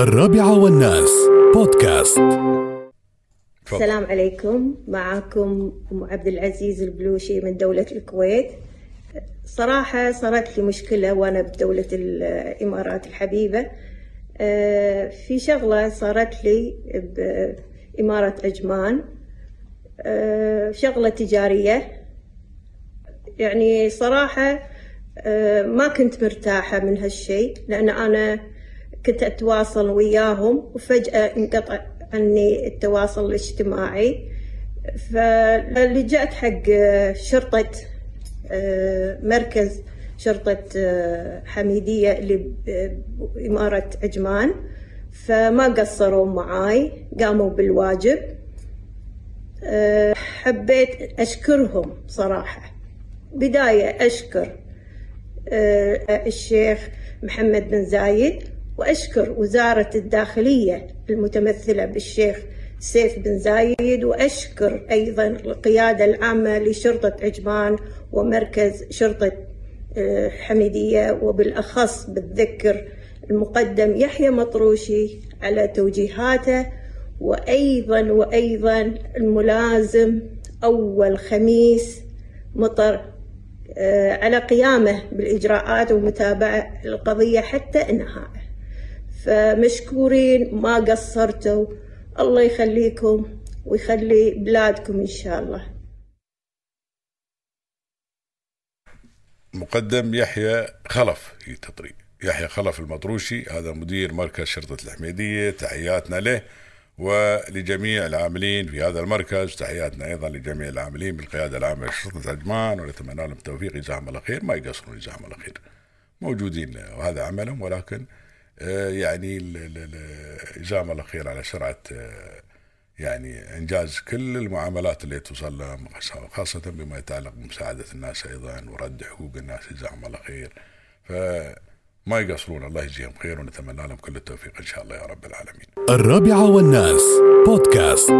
الرابعة والناس. بودكاست. السلام عليكم. معكم أم عبد العزيز البلوشي من دولة الكويت. صراحة صارت لي مشكلة وأنا بدولة الإمارات الحبيبة. آه، في شغلة صارت لي بإمارة عجمان آه، شغلة تجارية. يعني صراحة آه، ما كنت مرتاحة من هالشيء لأن أنا كنت أتواصل وياهم وفجأة انقطع عني التواصل الاجتماعي. فلجأت حق شرطة آه، مركز شرطة آه، حميدية اللي بإمارة عجمان فما قصروا معاي قاموا بالواجب. آه، حبيت أشكرهم صراحة. بداية أشكر آه، الشيخ محمد بن زايد. وأشكر وزارة الداخلية المتمثلة بالشيخ سيف بن زايد وأشكر أيضا القيادة العامة لشرطة عجمان ومركز شرطة آه، حميدية وبالأخص بتذكر المقدم يحيى مطروشي على توجيهاته وأيضا وأيضا الملازم أول خميس مطر آه، على قيامه بالإجراءات ومتابعة القضية حتى إنهائه. فمشكورين ما قصرتوا. الله يخليكم ويخلي بلادكم إن شاء الله. مقدم يحيى خلف هي تطري يحيى خلف المطروشي هذا مدير مركز شرطة الحميدية. تحياتنا له ولجميع العاملين في هذا المركز. تحياتنا أيضا لجميع العاملين بالقيادة العامة لشرطة عجمان ونتمنى لهم التوفيق. جزاهم الله خير. ما يقصرون جزاهم الله خير. موجودين وهذا عملهم. ولكن يعني ال- ال- جزاهم الله خير على سرعة آه، يعني إنجاز كل المعاملات اللي توصل لهم خاصة بما يتعلق بمساعدة الناس أيضا ورد حقوق الناس جزاهم الله خير. فما يقصرون الله يجزيهم خير ونتمنى لهم كل التوفيق إن شاء الله يا رب العالمين. الرابعة والناس بودكاست.